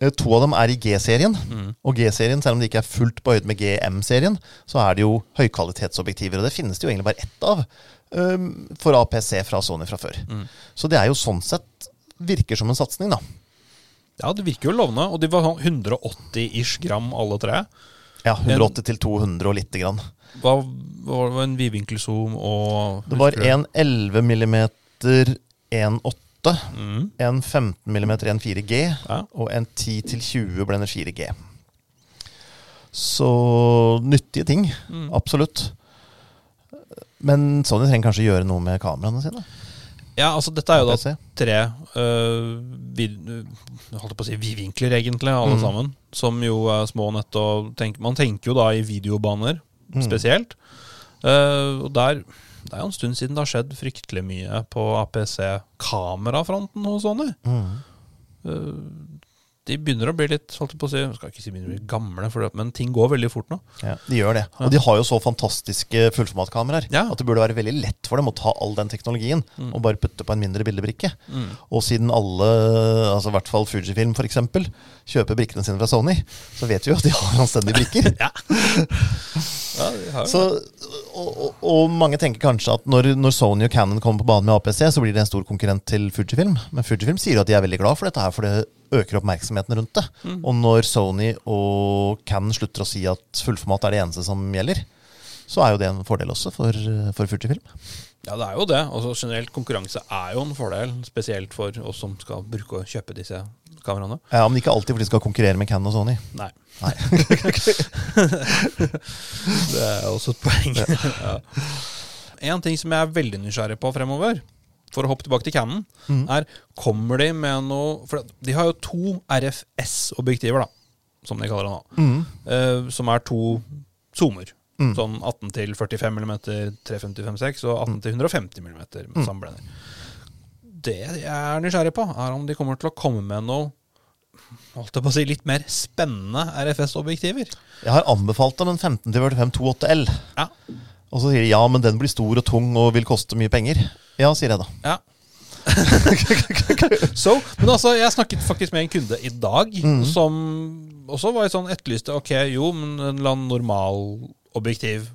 [SPEAKER 1] Eh, To av dem er i G-serien.
[SPEAKER 2] Mm.
[SPEAKER 1] Og G-serien, selv om de ikke er fullt på høyde med GM-serien, så er det jo høykvalitetsobjektiver. Og det finnes det jo egentlig bare ett av um, for APC fra Sony fra før.
[SPEAKER 2] Mm.
[SPEAKER 1] Så det er jo sånn sett virker som en satsing, da.
[SPEAKER 2] Ja, det virker jo lovende. Og de var sånn 180-ish gram alle tre.
[SPEAKER 1] Ja, 180 til 200 og lite grann.
[SPEAKER 2] Hva var en vidvinkelzoom og
[SPEAKER 1] Det var en 11 millimeter 1.8,
[SPEAKER 2] mm.
[SPEAKER 1] en 15 mm 1.4G
[SPEAKER 2] Ja.
[SPEAKER 1] og en 10 til 20 blender 4G. Så nyttige ting.
[SPEAKER 2] Mm.
[SPEAKER 1] Absolutt. Men Sony trenger kanskje gjøre noe med kameraene sine?
[SPEAKER 2] Ja, altså dette er jo da tre øh, vid, øh, holdt på å si vidvinkler, egentlig, alle
[SPEAKER 1] Mm.
[SPEAKER 2] sammen. Som jo er små nett og tenk, Man tenker jo da i videobaner
[SPEAKER 1] Mm.
[SPEAKER 2] spesielt. Uh, og der Det er jo en stund siden det har skjedd fryktelig mye på APC-kamerafronten hos Sony.
[SPEAKER 1] Mm.
[SPEAKER 2] De begynner å bli litt holdt på å si, skal ikke si begynner å bli gamle, det, men ting går veldig fort nå.
[SPEAKER 1] Ja, de gjør det. Og de har jo så fantastiske fullformatkameraer
[SPEAKER 2] Ja.
[SPEAKER 1] at det burde være veldig lett for dem å ta all den teknologien og bare putte på en mindre bildebrikke.
[SPEAKER 2] Mm.
[SPEAKER 1] Og siden alle, altså i hvert fall Fujifilm f.eks., kjøper brikkene sine fra Sony, så vet vi jo at de har anstendige brikker.
[SPEAKER 2] Ja. ja, de har
[SPEAKER 1] Så, og, og, og mange tenker kanskje at når, når Sony og Canon kommer på banen med APC, så blir det en stor konkurrent til Fujifilm. Men Fujifilm sier jo at de er veldig glad for dette her, for det øker oppmerksomheten rundt det.
[SPEAKER 2] Mm.
[SPEAKER 1] Og når Sony og Canon slutter å si at fullformat er det eneste som gjelder, så er jo det en fordel også for, for Fujifilm.
[SPEAKER 2] Ja, det er jo det. Altså, generelt konkurranse er jo en fordel, spesielt for oss som skal bruke og kjøpe disse kameraene.
[SPEAKER 1] Ja, Men ikke alltid fordi de skal konkurrere med Canon og Sony.
[SPEAKER 2] Nei.
[SPEAKER 1] Nei.
[SPEAKER 2] det er også et poeng. ja. En ting som jeg er veldig nysgjerrig på fremover, for å hoppe tilbake til Cannon,
[SPEAKER 1] mm.
[SPEAKER 2] er kommer de med noe For de har jo to RFS-objektiver, da, som de kaller det nå.
[SPEAKER 1] Mm.
[SPEAKER 2] eh, som er to zoomer.
[SPEAKER 1] Mm.
[SPEAKER 2] Sånn 18 til 45 mm 355-6 og 18 til 150 mm med
[SPEAKER 1] Mm.
[SPEAKER 2] samblender. Det jeg er nysgjerrig på, er om de kommer til å komme med noe holdt jeg på å si, litt mer spennende RFS-objektiver.
[SPEAKER 1] Jeg har anbefalt dem en 15-45 28L.
[SPEAKER 2] Ja.
[SPEAKER 1] Og så sier de ja, men den blir stor og tung og vil koste mye penger. Ja, sier jeg da.
[SPEAKER 2] Ja. so, men altså, jeg snakket faktisk med en kunde i dag
[SPEAKER 1] mm.
[SPEAKER 2] som også var sånn etterlyste Ok, jo, men en eller annen normal objektiv,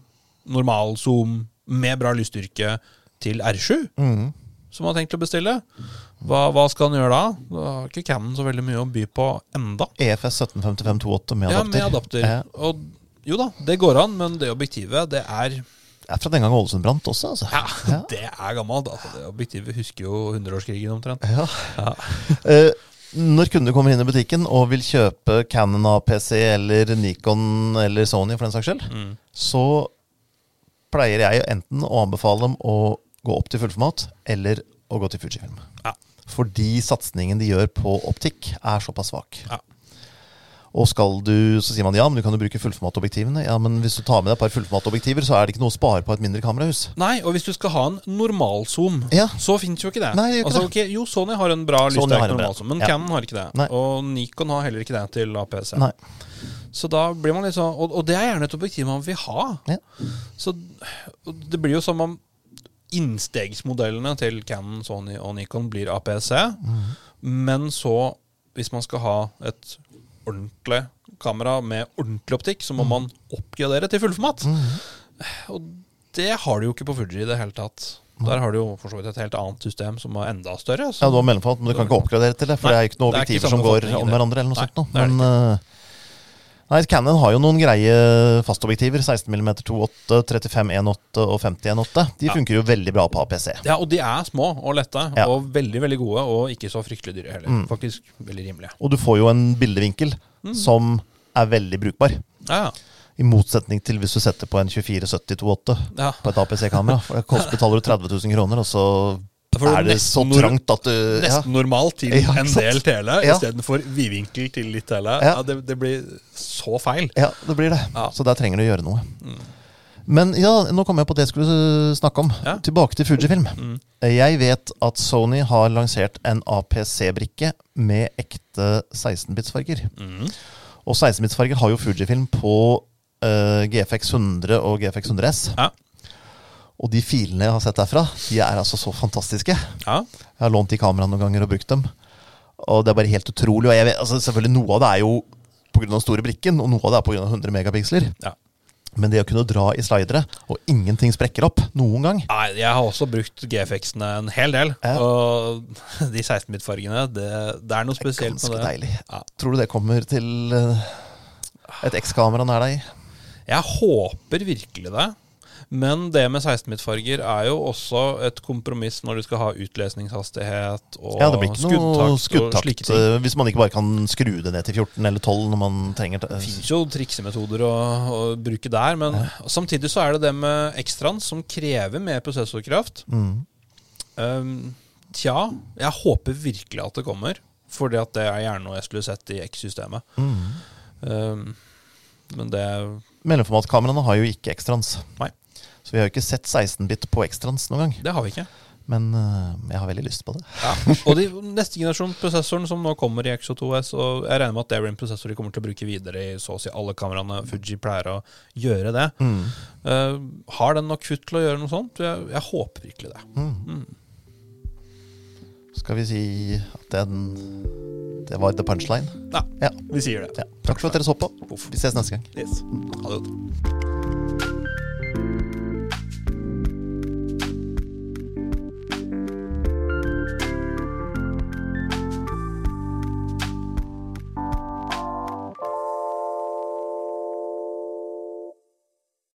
[SPEAKER 2] normal zoom med bra lysstyrke til R7,
[SPEAKER 1] Mm.
[SPEAKER 2] som han har tenkt å bestille. Hva, hva skal han gjøre da? Da har ikke Cannon så veldig mye å by på enda.
[SPEAKER 1] EFS 1755-28 med
[SPEAKER 2] Ja,
[SPEAKER 1] adapter.
[SPEAKER 2] med adapter.
[SPEAKER 1] Eh.
[SPEAKER 2] Og jo da, det går an, men det objektivet, det er
[SPEAKER 1] Det er fra den gang Ålesund brant også, altså.
[SPEAKER 2] Ja,
[SPEAKER 1] Ja.
[SPEAKER 2] det er gammelt. Altså, det objektivet husker jo hundreårskrigen omtrent.
[SPEAKER 1] Ja.
[SPEAKER 2] Ja.
[SPEAKER 1] uh, når kunder kommer inn i butikken og vil kjøpe Canon APC eller Nikon eller Sony for den saks skyld,
[SPEAKER 2] Mm.
[SPEAKER 1] så pleier jeg enten å anbefale dem å gå opp til fullformat eller å gå til Fujifilm.
[SPEAKER 2] Ja.
[SPEAKER 1] Fordi satsingen de gjør på optikk, er såpass svak.
[SPEAKER 2] Ja.
[SPEAKER 1] Og skal du, så sier man ja, men du kan jo bruke fullformatobjektivene. Ja, men hvis du tar med deg et par fullformatobjektiver, så er det ikke noe å spare på et mindre kamerahus.
[SPEAKER 2] Nei, og hvis du skal ha en normalzoom,
[SPEAKER 1] Ja.
[SPEAKER 2] så fins jo ikke det.
[SPEAKER 1] Nei, det gjør ikke
[SPEAKER 2] altså, Okay, jo, Sony har en bra lyssterk normalzoom, men
[SPEAKER 1] Ja.
[SPEAKER 2] Canon har ikke det.
[SPEAKER 1] Nei.
[SPEAKER 2] Og Nikon har heller ikke det til APC.
[SPEAKER 1] Nei.
[SPEAKER 2] Så da blir man litt sånn og, og det er gjerne et objektiv man vil ha.
[SPEAKER 1] Ja.
[SPEAKER 2] Så det blir jo som om innstegsmodellene til Canon, Sony og Nikon blir APC.
[SPEAKER 1] mm.
[SPEAKER 2] Men så, hvis man skal ha et ordentlig kamera med ordentlig optikk, så må man oppgradere til fullformat.
[SPEAKER 1] Mm.
[SPEAKER 2] Og det har du jo ikke på Fuji i det hele tatt. Der har du jo for så vidt et helt annet system som er enda større. så-
[SPEAKER 1] Ja, du har mellomfat, men du kan ikke oppgradere til det, for
[SPEAKER 2] Nei,
[SPEAKER 1] det er ikke noen
[SPEAKER 2] det er ikke
[SPEAKER 1] objektiver som går om hverandre. eller noe
[SPEAKER 2] Nei,
[SPEAKER 1] sånt. Men nei, Canon har jo noen greie fastobjektiver. 16 mm 2.8, 35 1.8 og 50 1.8. De
[SPEAKER 2] Ja.
[SPEAKER 1] funker jo veldig bra på APC.
[SPEAKER 2] Ja, og de er små og lette,
[SPEAKER 1] Ja.
[SPEAKER 2] og veldig veldig gode, og ikke så fryktelig dyre heller.
[SPEAKER 1] Mm.
[SPEAKER 2] Faktisk veldig rimelige.
[SPEAKER 1] Og du får jo en bildevinkel
[SPEAKER 2] Mm.
[SPEAKER 1] som er veldig brukbar.
[SPEAKER 2] Ja, ja.
[SPEAKER 1] I motsetning til hvis du setter på en 24-70-28
[SPEAKER 2] ja.
[SPEAKER 1] på et APC-kamera. For det kost, betaler du 30 000 kroner, og så er det så trangt at du ja.
[SPEAKER 2] Nesten normalt til
[SPEAKER 1] Ja,
[SPEAKER 2] en del tele,
[SPEAKER 1] Ja.
[SPEAKER 2] istedenfor vidvinkel til litt tele.
[SPEAKER 1] Ja.
[SPEAKER 2] Ja. det, det blir så feil.
[SPEAKER 1] Ja, det blir det. Så der trenger du å gjøre noe. Men ja, nå kom jeg på det jeg skulle snakke om. Tilbake til Fujifilm.
[SPEAKER 2] Mm.
[SPEAKER 1] Jeg vet at Sony har lansert en APC-brikke med ekte 16-bits-farger.
[SPEAKER 2] Mm.
[SPEAKER 1] Og 16-bits-farger har jo Fujifilm på uh, GFX 100 og GFX 100S.
[SPEAKER 2] Ja.
[SPEAKER 1] Og de filene jeg har sett derfra, de er altså så fantastiske.
[SPEAKER 2] Ja.
[SPEAKER 1] Jeg har lånt de kameraene noen ganger og brukt dem. Og det er bare helt utrolig. Og jeg vet, altså selvfølgelig Noe av det er jo pga. den store brikken, og noe av det er pga. 100 megapiksler.
[SPEAKER 2] Ja.
[SPEAKER 1] Men det å kunne dra i slidere, og ingenting sprekker opp noen gang
[SPEAKER 2] Nei, jeg har også brukt GFX-ene en hel del.
[SPEAKER 1] Ja.
[SPEAKER 2] Og de 16-bit-fargene, det, det er noe spesielt
[SPEAKER 1] Ganske
[SPEAKER 2] med det.
[SPEAKER 1] deilig.
[SPEAKER 2] Ja.
[SPEAKER 1] Tror du det kommer til eh, et X-kamera nær deg?
[SPEAKER 2] Jeg håper virkelig det. Men det med 16-bit-farger er jo også et kompromiss når du skal ha utlesningshastighet og
[SPEAKER 1] Ja, det blir ikke
[SPEAKER 2] skuddtakt,
[SPEAKER 1] skuddtakt eh, hvis man ikke bare kan skru det ned til 14 eller 12 når man trenger det.
[SPEAKER 2] Det fins jo triksemetoder å, å bruke der, men samtidig så er det det med ekstraen som krever mer prosessorkraft.
[SPEAKER 1] Mm.
[SPEAKER 2] Um, Tja, jeg håper virkelig at det kommer. Fordi at det er gjerne noe jeg skulle sett i X-systemet. Um, men det
[SPEAKER 1] Mellomformatkameraene har jo ikke ekstrans.
[SPEAKER 2] Nei.
[SPEAKER 1] Så vi har jo ikke sett 16-bit på ekstrans noen gang.
[SPEAKER 2] Det har vi ikke.
[SPEAKER 1] Men øh, jeg har veldig lyst på det.
[SPEAKER 2] Ja. Og de neste generasjon prosessoren som nå kommer i Exo2S, og jeg regner med at det er en prosessor de kommer til å bruke videre i så å si alle kameraene. Fuji pleier å gjøre det. Eh, har den nok futt til å gjøre noe sånt? Jeg, jeg håper virkelig det.
[SPEAKER 1] Mm. Skal vi si at den Det var the punchline?
[SPEAKER 2] Ja,
[SPEAKER 1] Ja.
[SPEAKER 2] vi sier det.
[SPEAKER 1] ja. Takk for at dere så på. Vi ses neste gang.
[SPEAKER 2] Yes. Ha det godt.